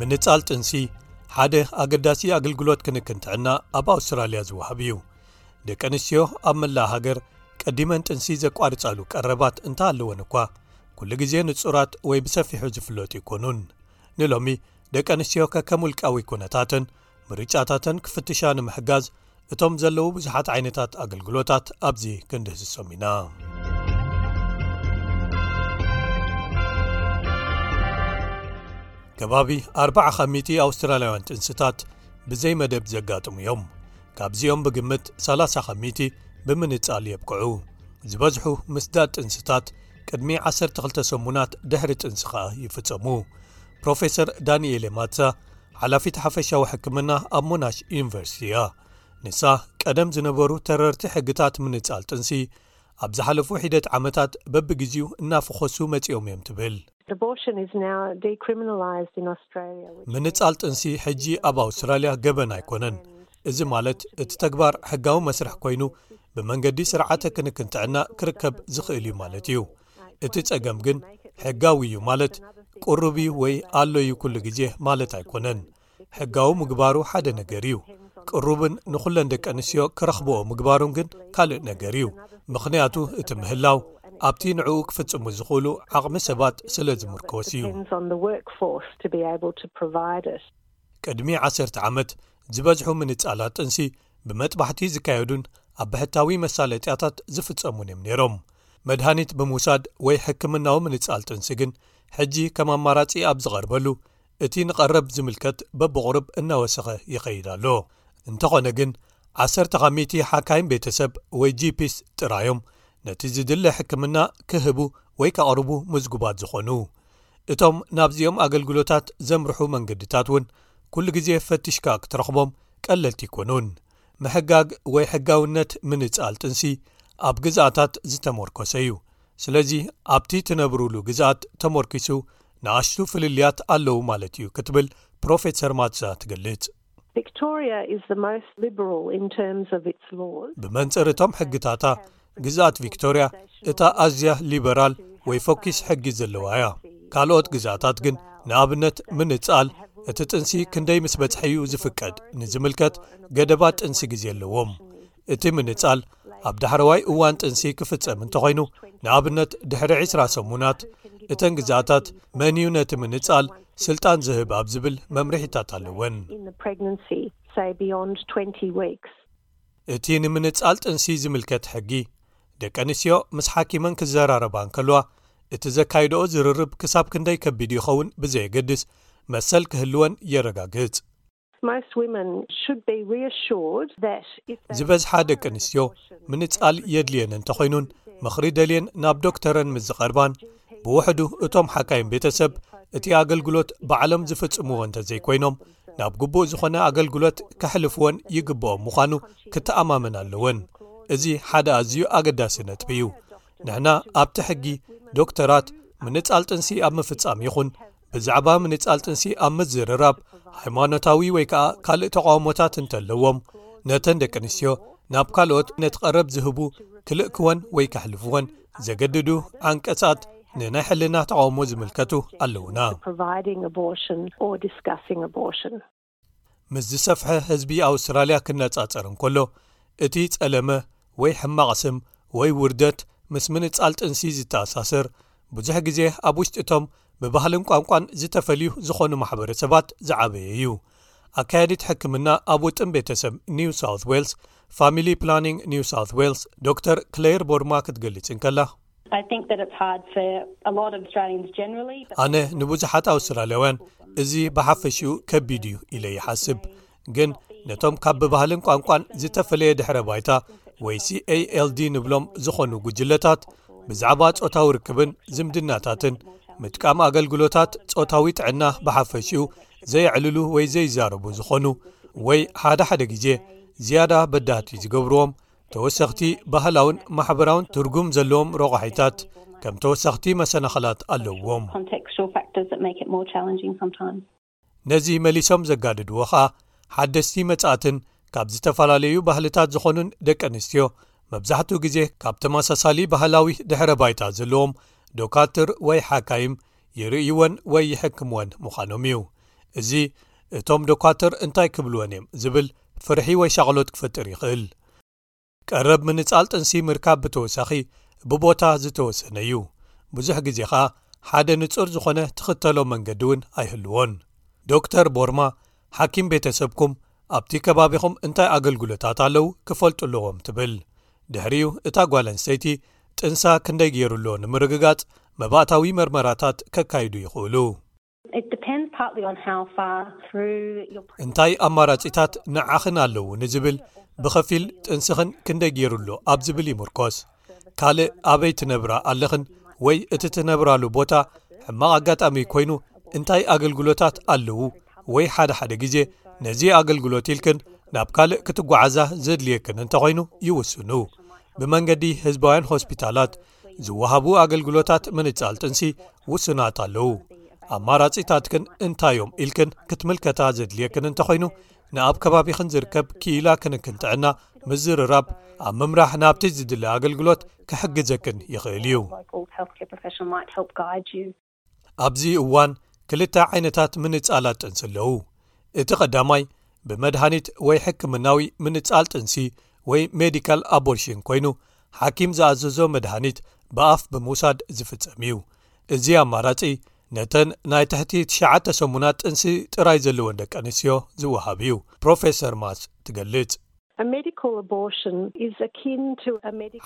ምንጻል ጥንሲ ሓደ ኣገዳሲ ኣገልግሎት ክንክንትዕና ኣብ ኣውስትራልያ ዝውሃብ እዩ ደቂ ኣንስትዮ ኣብ መላእ ሃገር ቀዲመን ጥንሲ ዘቋርጻሉ ቀረባት እንተ ኣለወን እኳ ኵሉ ግዜ ንጹራት ወይ ብሰፊሑ ዝፍለጡ ኣይኰኑን ንሎሚ ደቂ ኣንስትዮ ከከም ውልቃዊ ኵነታትን ምርጫታተን ክፍትሻ ንምሕጋዝ እቶም ዘለዉ ብዙሓት ዓይነታት ኣገልግሎታት ኣብዚ ክንድህስሶም ኢና ከባቢ 40 ካሚቲ ኣውስትራልያውያን ጥንስታት ብዘይ መደብ ዘጋጥሙ እዮም ካብዚኦም ብግምት 30 ኸም ሚእቲ ብምንጻል የብቅዑ ዝበዝሑ ምስዳድ ጥንስታት ቅድሚ 12 ሰሙናት ድሕሪ ጥንሲ ኸኣ ይፍጸሙ ፕሮፌሰር ዳንኤሌ ማትሳ ሓላፊት ሓፈሻዊ ሕክምና ኣብ ሞናሽ ዩኒቨርሲቲ እያ ንሳ ቀደም ዝነበሩ ተረርቲ ሕግታት ምንጻል ጥንሲ ኣብ ዝሓለፉ ሒደት ዓመታት በብግዜኡ እናፈኸሱ መጺኦም እዮም ትብል ምንጻል ጥንሲ ሕጂ ኣብ ኣውስትራልያ ገበን ኣይኮነን እዚ ማለት እቲ ተግባር ሕጋዊ መስርሕ ኮይኑ ብመንገዲ ስርዓተ ክንክን ትዕና ክርከብ ዝኽእል እዩ ማለት እዩ እቲ ጸገም ግን ሕጋዊ እዩ ማለት ቅሩብ እዩ ወይ ኣሎዩ ኩሉ ግዜ ማለት ኣይኮነን ሕጋዊ ምግባሩ ሓደ ነገር እዩ ቅሩብን ንዅለን ደቂ ኣንስትዮ ክረኽብኦ ምግባሩን ግን ካልእ ነገር እዩ ምኽንያቱ እቲ ምህላው ኣብቲ ንዕኡ ክፍጽሙ ዝኽእሉ ዓቕሚ ሰባት ስለ ዝምርኰስ እዩ ቅድሚ ዓሰርተ ዓመት ዝበዝሑ ምንጻላት ጥንሲ ብመጥባሕቲ ዝካየዱን ኣብ ብሕታዊ መሳለጥያታት ዝፍጸሙን እዮም ነይሮም መድሃኒት ብምውሳድ ወይ ሕክምናዊ ምንጻል ጥንሲ ግን ሕጂ ከም ኣማራጺ ኣብ ዝቐርበሉ እቲ ንቐረብ ዝምልከት በብቑሩብ እናወሰኸ ይኸይድ ኣሎ። እንተኾነ ግን ዓሰርተ ካብ ሚእቲ ሓካይም ቤተሰብ ወይ ጂፒስ ጥራዮም ነቲ ዝድለ ሕክምና ክህቡ ወይ ከቕርቡ ምዝጉባት ዝኾኑ። እቶም ናብዚኦም ኣገልግሎታት ዘምርሑ መንገድታት እውን ኩሉ ግዜ ፈቲሽካ ክትረኽቦም ቀለልቲ ኣይኮኑን። ምሕጋግ ወይ ሕጋውነት ምንጻል ጥንሲ ኣብ ግዝኣታት ዝተሞርኮሰ እዩ፣ ስለዚ ኣብቲ ትነብሩሉ ግዝኣት ተሞርኪሱ ንኣሽቱ ፍልልያት ኣለዉ ማለት እዩ ክትብል ፕሮፌሰር ማትዛ ትገልጽ። ብመንጽር እቶም ሕግታታ፣ ግዝኣት ቪክቶርያ እታ ኣዝያ ሊበራል ወይ ፈኲስ ሕጊ ዘለዋ እያ። ካልኦት ግዝኣታት ግን፣ ንኣብነት ምንጻል፣ እቲ ጥንሲ ክንደይ ምስ በጽሐ'ዩ ዝፍቀድ ንዝምልከት ገደባት ጥንሲ ግዜ ኣለዎም። እቲ ምንጻል ኣብ ዳሕረዋይ እዋን ጥንሲ ክፍጸም እንተኾይኑ ንኣብነት ድሕሪ 20 ሰሙናት እተን ግዛኣታት መን እዩ ነቲ ምንጻል ስልጣን ዝህብ ኣብ ዝብል መምርሒታት ኣለወን እቲ ንምንጻል ጥንሲ ዝምልከት ሕጊ ደቂ ኣንስትዮ ምስ ሓኪመን ክዘራረባ እንከልዋ እቲ ዘካይድኦ ዝርርብ ክሳብ ክንደይ ከቢድ ይኸውን ብዘየገድስ መሰል ክህልወን የረጋግጽ ዝበዝሓ ደቂ ኣንስትዮ ምንጻል የድልየን እንተኾይኑን ምኽሪ ደልየን ናብ ዶክተረን ምስ ዝቐርባን ብውሕዱ እቶም ሓካይም ቤተሰብ እቲ ኣገልግሎት ባዕሎም ዝፍጽምዎ እንተዘይኮይኖም ናብ ግቡእ ዝኾነ ኣገልግሎት ከሕልፍዎን ይግብኦም ምዃኑ ክተኣማመን ኣለወን እዚ ሓደ ኣዝዩ ኣገዳሲ ነጥቢ እዩ ንሕና ኣብቲ ሕጊ ዶክተራት ምንጻል ጥንሲ ኣብ ምፍጻም ይኹን ብዛዕባ ምንጻል ጥንሲ ኣብ ምዝርራብ ሃይማኖታዊ ወይ ከኣ ካልእ ተቃውሞታት እንተለዎም ነተን ደቂ ኣንስትዮ ናብ ካልኦት ነቲ ቐረብ ዝህቡ ክልእክወን ወይ ከሕልፍወን ዘገድዱ ዓንቀጻት ንናይ ሕልና ተቃውሞ ዝምልከቱ ኣለዉና ምስ ዝሰፍሐ ህዝቢ ኣውስትራልያ ክነጻጸር እንከሎ እቲ ጸለመ ወይ ሕማቕ ስም ወይ ውርደት ምስ ምንጻል ጥንሲ ዝተኣሳሰር ብዙሕ ግዜ ኣብ ውሽጢቶም ብባህልን ቋንቋን ዝተፈልዩ ዝኾኑ ማሕበረሰባት ዝዓበየ እዩ ኣካየዲት ሕክምና ኣብ ውጥን ቤተሰብ new south ዌልስ ፋሚሊ ፕላኒንግ new south ዌልስ ዶር ክሌር ቦርማ ክትገልጽ እንከላ ኣነ ንብዙሓት ኣውስትራልያውያን እዚ ብሓፈሽኡ ከቢድ እዩ ኢለ ይሓስብ ግን ነቶም ካብ ብባህልን ቋንቋን ዝተፈለየ ድሕረ ባይታ ወይ ሲኣልd ንብሎም ዝኾኑ ጉጅለታት ብዛዕባ ፆታዊ ርክብን ዝምድናታትን ምጥቃም ኣገልግሎታት ፆታዊ ጥዕና ብሓፈሽኡ ዘየዕልሉ ወይ ዘይዛረቡ ዝኾኑ ወይ ሓደ ሓደ ግዜ ዝያዳ በዳህቲ ዝገብርዎም ተወሰኽቲ ባህላውን ማሕበራውን ትርጉም ዘለዎም ረቋሒታት ከም ተወሳኽቲ መሰናኸላት ኣለዎም። ነዚ መሊሶም ዘጋድድዎ ከኣ ሓደስቲ መጻእትን ካብ ዝተፈላለዩ ባህልታት ዝኾኑን ደቂ ኣንስትዮ መብዛሕትኡ ግዜ ካብ ተመሳሳሊ ባህላዊ ድሕረ ባይታ ዘለዎም ዶካትር ወይ ሓካይም ይርእይወን ወይ ይሕክምወን ምዃኖም እዩ እዚ እቶም ዶኳትር እንታይ ክብልወን እዮም ዝብል ፍርሒ ወይ ሻቕሎት ክፈጥር ይኽእል ቀረብ ምንጻል ጥንሲ ምርካብ ብተወሳኺ ብቦታ ዝተወሰነ እዩ ብዙሕ ግዜ ኸኣ ሓደ ንጹር ዝኾነ ትኽተሎ መንገዲ እውን ኣይህልዎን ዶክተር ቦርማ ሓኪም ቤተሰብኩም ኣብቲ ከባቢኹም እንታይ ኣገልግሎታት ኣለዉ ክፈልጡ ኣለዎም ትብል ድሕሪኡ እታ ጓል ኣንስተይቲ ጥንሳ ክንደይ ገይሩ ኣሎ ንምርግጋጽ መባእታዊ መርመራታት ከካይዱ ይኽእሉ። እንታይ ኣማራጺታት ንዓኽን ኣለዉ ንዝብል ብኸፊል ጥንስኽን ክንደይ ገይሩ ኣሎ ኣብ ዝብል ይምርኮስ። ካልእ ኣበይ ትነብራ ኣለኽን ወይ እቲ ትነብራሉ ቦታ ሕማቕ ኣጋጣሚ ኮይኑ እንታይ ኣገልግሎታት ኣለዉ ወይ ሓደ ሓደ ግዜ ነዚ ኣገልግሎት ኢልክን ናብ ካልእ ክትጓዓዛ ዘድልየክን እንተኾይኑ ይውስኑ። ብመንገዲ ህዝባውያን ሆስፒታላት ዝወሃቡ ኣገልግሎታት ምንጻል ጥንሲ ውሱናት ኣለዉ ኣማራጺታትክን እንታይ እዮም ኢልክን ክትምልከታ ዘድልየክን እንተኾይኑ ንኣብ ከባቢኽን ዝርከብ ክኢላ ክንክን ጥዕና ምዝርራብ ኣብ ምምራሕ ናብቲ ዝድለ ኣገልግሎት ክሕግዘክን ይኽእል እዩ ኣብዚ እዋን ክልተ ዓይነታት ምንጻላት ጥንሲ ኣለዉ እቲ ቐዳማይ ብመድሃኒት ወይ ሕክምናዊ ምንጻል ጥንሲ ወይ ሜዲካል ኣቦርሽን ኮይኑ ሓኪም ዝኣዘዞ መድሃኒት ብኣፍ ብምውሳድ ዝፍጸም እዩ እዚ ኣማራጺ ነተን ናይ ትሕቲ 9ሸ ሰሙናት ጥንሲ ጥራይ ዘለዎን ደቂ ኣንስትዮ ዝወሃብ እዩ ፕሮፌሰር ማስ ትገልጽ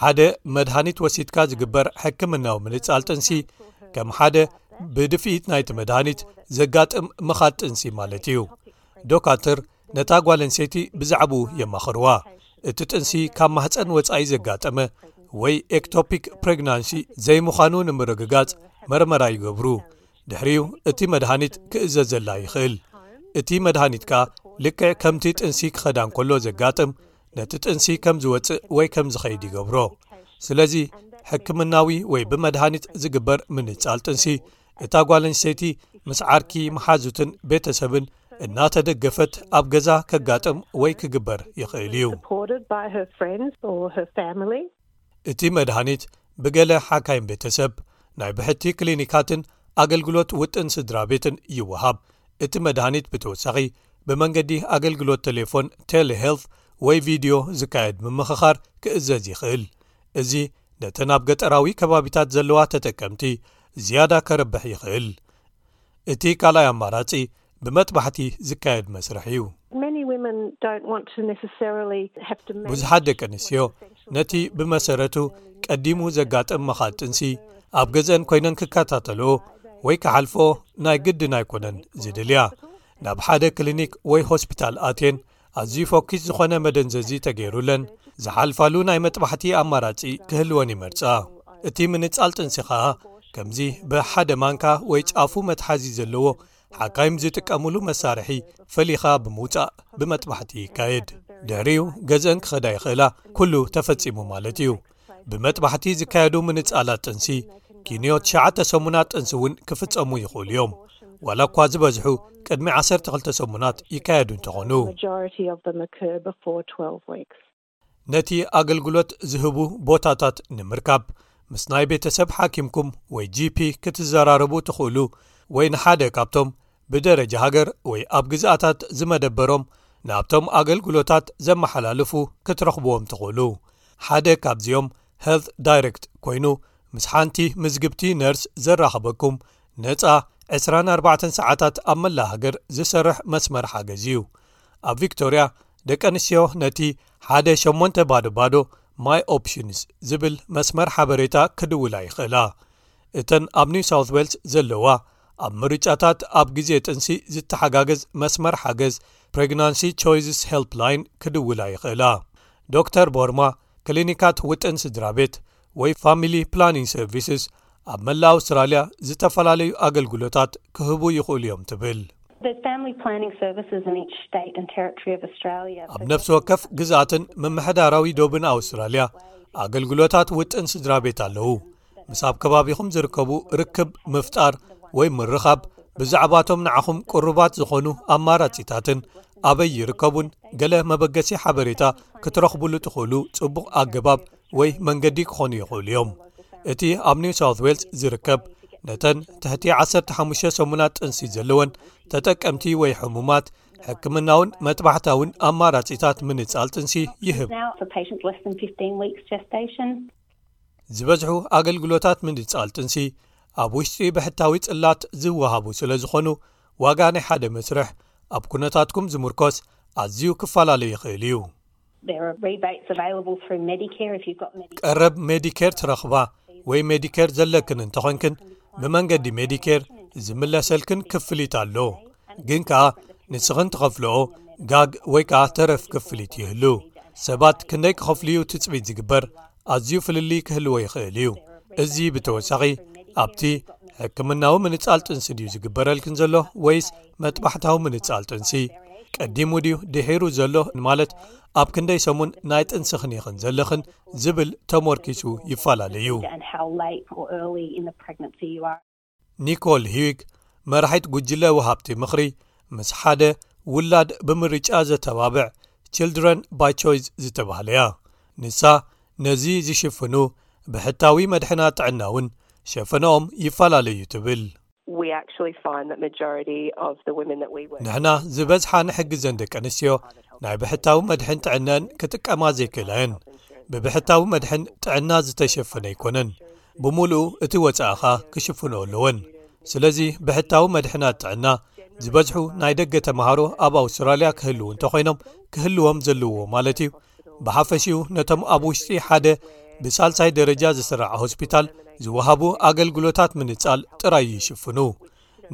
ሓደ መድሃኒት ወሲድካ ዝግበር ሕክምናዊ ምንጻል ጥንሲ ከም ሓደ ብድፍኢት ናይቲ መድሃኒት ዘጋጥም ምኻድ ጥንሲ ማለት እዩ ዶካትር ነታ ጓለንሴይቲ ብዛዕባ የማኽርዋ እቲ ጥንሲ ካብ ማህፀን ወፃኢ ዘጋጠመ ወይ ኤክቶፒክ ፕሬግናንሲ ዘይምዃኑ ንምርግጋጽ መርመራ ይገብሩ ድሕሪኡ እቲ መድሃኒት ክእዘዘላ ይኽእል እቲ መድሃኒት ከኣ ልክዕ ከምቲ ጥንሲ ክኸዳ እንከሎ ዘጋጥም ነቲ ጥንሲ ከም ዝወጽእ ወይ ከም ዝኸይድ ይገብሮ ስለዚ ሕክምናዊ ወይ ብመድሃኒት ዝግበር ምንጻል ጥንሲ እታ ጓልንሰይቲ ምስ ዓርኪ መሓዙትን ቤተሰብን እናተደገፈት ኣብ ገዛ ከጋጥም ወይ ክግበር ይኽእል እዩ እቲ መድሃኒት ብገለ ሓካይም ቤተሰብ፣ ናይ ብሕቲ ክሊኒካትን ኣገልግሎት ውጥን ስድራቤትን ይወሃብ። እቲ መድሃኒት ብተወሳኺ ብመንገዲ ኣገልግሎት ተሌፎን፣ Telehealth፣ ወይ ቪድዮ ዝካየድ ምምኽኻር ክእዘዝ ይኽእል። እዚ ነተን ኣብ ገጠራዊ ከባቢታት ዘለዋ ተጠቀምቲ ዝያዳ ከርብሕ ይኽእል። እቲ ካልኣይ ኣማራጺ ብመጥባሕቲ ዝካየድ መስርሕ እዩ። ብዙሓት ደቂ ኣንስትዮ ነቲ ብመሰረቱ ቀዲሙ ዘጋጥም ምኻድ ጥንሲ ኣብ ገዘን ኮይነን ክከታተልኦ ወይ ክሓልፎ ናይ ግድን ኣይኮነን ዝድልያ ናብ ሓደ ክሊኒክ ወይ ሆስፒታል ኣትየን ኣዝዩ ፎኪስ ዝኾነ መደንዘዚ ተገይሩለን ዝሓልፋሉ ናይ መጥባሕቲ ኣማራጺ ክህልወን ይመርጻ። እቲ ምንጻል ጥንሲ ከኣ ከምዚ ብሓደ ማንካ ወይ ጫፉ መትሓዚ ዘለዎ ሓካይም ዝጥቀምሉ መሳርሒ ፈሊኻ ብምውጻእ ብመጥባሕቲ ይካየድ። ድሕሪኡ ገዝአን ክኸዳ ይኽእላ፣ ኩሉ ተፈጺሙ ማለት እዩ። ብመጥባሕቲ ዝካየዱ ምንጻላት ጥንሲ ኪንዮ ትሽተ ሰሙናት ጥንሲ እውን ክፍጸሙ ይኽእሉ እዮም ዋላ እኳ ዝበዝሑ ቅድሚ 12 ሰሙናት ይካየዱ እንተኾኑ ነቲ ኣገልግሎት ዝህቡ ቦታታት ንምርካብ ምስ ናይ ቤተሰብ ሓኪምኩም ወይ gp ክትዘራረቡ ትኽእሉ ወይ ንሓደ ካብቶም ብደረጃ ሃገር ወይ ኣብ ግዝኣታት ዝመደበሮም ናብቶም ኣገልግሎታት ዘመሓላልፉ ክትረኽብዎም ትኽእሉ። ሓደ ካብዚኦም Health Direct ኮይኑ ምስ ሓንቲ ምዝግብቲ ነርስ ዘራኽበኩም ነጻ ዕስራን ኣርባዕተን ሰዓታት ኣብ መላእ ሃገር ዝሰርሕ መስመር ሓገዝ እዩ። ኣብ ቪክቶርያ ደቂ ኣንስትዮ ነቲ ሓደ ሸሞንተ ባዶ ባዶ My Options ዝብል መስመር ሓበሬታ ክድውላ ይኽእላ። እተን ኣብ ኒው ሳውት ዌልስ ዘለዋ፣ ኣብ ምርጫታት ኣብ ግዜ ጥንሲ ዝተሓጋገዝ መስመር ሓገዝ Pregnancy Choices Helpline ክድውላ ይኽእላ። ዶክተር ቦርማ፣ ክሊኒካት ውጥን ስድራቤት ወይ ፋሚሊ ፕላኒን ሰርቪስስ ኣብ መላእ ኣውስትራልያ ዝተፈላለዩ ኣገልግሎታት ክህቡ ይኽእሉ እዮም ትብል። ኣብ ነፍሲ ወከፍ ግዝኣትን ምምሕዳራዊ ዶብን ኣውስትራልያ ኣገልግሎታት ውጥን ስድራቤት ኣለዉ። ምስ ኣብ ከባቢኹም ዝርከቡ ርክብ ምፍጣር ወይ ምርኻብ ብዛዕባቶም ንዓኹም ቅሩባት ዝኾኑ ኣማራጺታትን ኣበይ ይርከቡን ገለ መበገሲ ሓበሬታ ክትረኽቡሉ ትኽእሉ ጽቡቕ ኣገባብ ወይ መንገዲ ክኾኑ ይኽእሉ እዮም እቲ ኣብ ኒው ሳውት ዌልስ ዝርከብ ነተን ትሕቲ 15 ሰሙናት ጥንሲ ዘለወን ተጠቀምቲ ወይ ሕሙማት ሕክምናውን መጥባሕታውን ኣማራጺታት ምንጻል ጥንሲ ይህብ ዝበዝሑ ኣገልግሎታት ምንጻል ጥንሲ ኣብ ውሽጢ ብሕታዊ ጽላት ዝወሃቡ ስለ ዝዀኑ ዋጋ ናይ ሓደ መስርሕ ኣብ ኵነታትኩም ዝምርኰስ ኣዝዩ ክፈላለ ይኽእል እዩ። ቀረብ ሜዲኬር ትረኽባ ወይ ሜዲኬር ዘለክን እንተዀንክን ብመንገዲ ሜዲኬር ዝምለሰልክን ክፍሊት ኣሎ። ግን ከኣ ንስኽን ትኸፍልኦ ጋግ ወይ ከኣ ተረፍ ክፍሊት ይህሉ ሰባት ክንደይ ክኸፍሉ እዩ ትጽቢት ዝግበር ኣዝዩ ፍልልይ ክህልዎ ይኽእል እዩ እዚ ብተወሳኺ ኣብቲ ሕክምናዊ ምንጻል ጥንሲ ድዩ ዝግበረልክን ዘሎ ወይስ መጥባሕታዊ ምንጻል ጥንሲ ቀዲሙ ድዩ ድሒሩ ዘሎ ማለት ኣብ ክንደይ ሰሙን ናይ ጥንስኽን ይኽን ዘለኽን ዝብል ተሞርኪሱ ይፈላለዩዩ ኒኮል ሂግ መራሒት ጉጅለ ውሃብቲ ምኽሪ ምስ ሓደ ውላድ ብምርጫ ዘተባብዕ ችልድረን ባይ ቾይዝ ዝተባህለ እያ ንሳ ነዚ ዝሽፍኑ ብሕታዊ መድሕና ጥዕና እውን ሸፈነኦም ይፈላለዩ ትብል ንሕና ዝበዝሓ ንሕግዘን ደቂ ኣንስትዮ ናይ ብሕታዊ መድሕን ጥዕነን ክጥቀማ ዘይክእላ እየን ብብሕታዊ መድሕን ጥዕና ዝተሸፈነ ኣይኮነን ብምሉኡ እቲ ወጻኢኻ ክሽፍንኦ ኣለወን። ስለዚ ብሕታዊ መድሕናት ጥዕና ዝበዝሑ ናይ ደገ ተምሃሮ ኣብ ኣውስትራልያ ክህልው እንተኾይኖም ክህልዎም ዘልዎ ማለት እዩ። ብሓፈሽኡ ነቶም ኣብ ውሽጢ ሓደ ብሳልሳይ ደረጃ ዝስራዕ ሆስፒታል ዝወሃቡ ኣገልግሎታት ምንጻል ጥራይ ይሽፍኑ።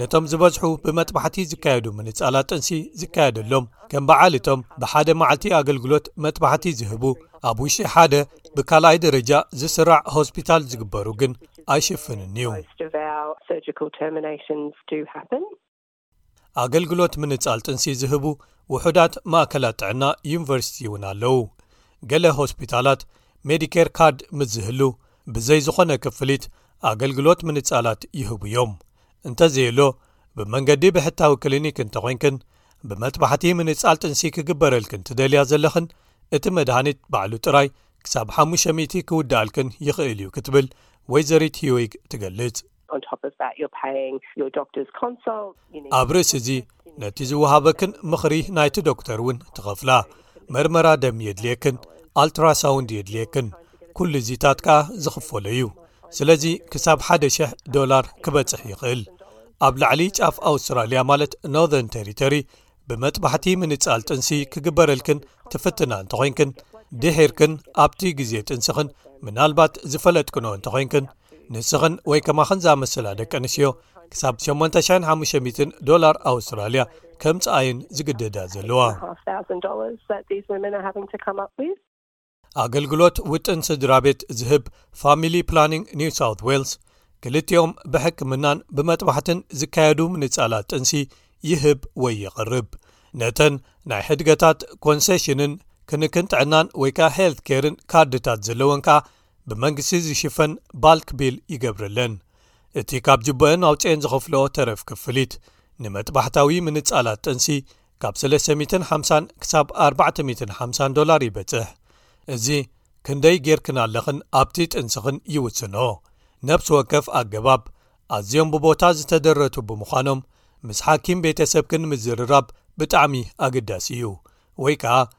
ነቶም ዝበዝሑ ብመጥባሕቲ ዝካየዱ ምንጻላት ጥንሲ ዝካየደሎም ከም በዓል እቶም ብሓደ መዓልቲ ኣገልግሎት መጥባሕቲ ዝህቡ ኣብ ውሽጢ ሓደ ብካልኣይ ደረጃ ዝስራዕ ሆስፒታል ዝግበሩ ግን ኣይሽፍንን እዩ ኣገልግሎት ምንጻል ጥንሲ ዝህቡ ውሑዳት ማእከላት ጥዕና ዩኒቨርሲቲ እውን ኣለዉ ገለ ሆስፒታላት ሜዲኬር ካርድ ምስ ዝህሉ ብዘይ ዝኾነ ክፍሊት ኣገልግሎት ምንጻላት ይህቡ እዮም። እንተዘየሎ ብመንገዲ ብሕታዊ ክሊኒክ እንተኾይንክን ብመጥባሕቲ ምንጻል ጥንሲ ክግበረልክን ትደልያ ዘለኽን እቲ መድሃኒት ባዕሉ ጥራይ ክሳብ ሓሙሽተ ሚእቲ ክውድኣልክን ይኽእል እዩ ክትብል ወይዘሪት ሂዊግ ትገልጽ። ኣብ ርእሲ እዚ ነቲ ዝወሃበክን ምኽሪ ናይቲ ዶክተር እውን ትኸፍላ መርመራ ደም የድልየክን ኣልትራሳውንድ የድልየክን ኩሉ እዚታት ከኣ ዝኽፈሎ እዩ ስለዚ ክሳብ 1,00 ዶላር ክበጽሕ ይኽእል ኣብ ላዕሊ ጫፍ ኣውስትራልያ ማለት ኖርዘርን ተሪቶሪ ብመጥባሕቲ ምንጻል ጥንሲ ክግበረልክን ትፍትና እንተ ዄንክን ድሒርክን ኣብቲ ግዜ ጥንስኽን ምናልባት ዝፈለጥክኖ እንተ ዄንክን ንስኽን ወይ ከማኽን ዝኣመሰላ ደቂ ኣንስዮ ክሳብ 8500 ዶላር ኣውስትራልያ ከምጽኣይን ዝግደዳ ዘለዋ ኣገልግሎት ውጥን ስድራቤት ዝህብ ፋሚሊ ፕላኒንግ ኒው ሳውት ዌልስ ክልቲኦም ብሕክምናን ብመጥባሕትን ዝካየዱ ምንጻላት ጥንሲ ይህብ ወይ ይቕርብ ነተን ናይ ሕድገታት ኮንሴሽንን ክንክን ጥዕናን ወይ ከኣ ሄልት ኬርን ካርድታት ዘለወን ከኣ ብመንግስቲ ዝሽፈን ባልክ ቢል ይገብረለን እቲ ካብ ጅቦአን ኣውፅአን ዝኸፍልኦ ተረፍ ክፍሊት ንመጥባሕታዊ ምንጻላት ጥንሲ ካብ 350 ክሳብ 450 ዶላር ይበጽሕ እዚ ክንደይ ጌርክን ኣለኽን ኣብቲ ጥንስኽን ይውስኖ ነብሲ ወከፍ ኣገባብ ኣዝዮም ብቦታ ዝተደረቱ ብምዃኖም ምስ ሓኪም ቤተሰብክን ምዝርራብ ብጣዕሚ ኣገዳሲ እዩ ወይ ከኣ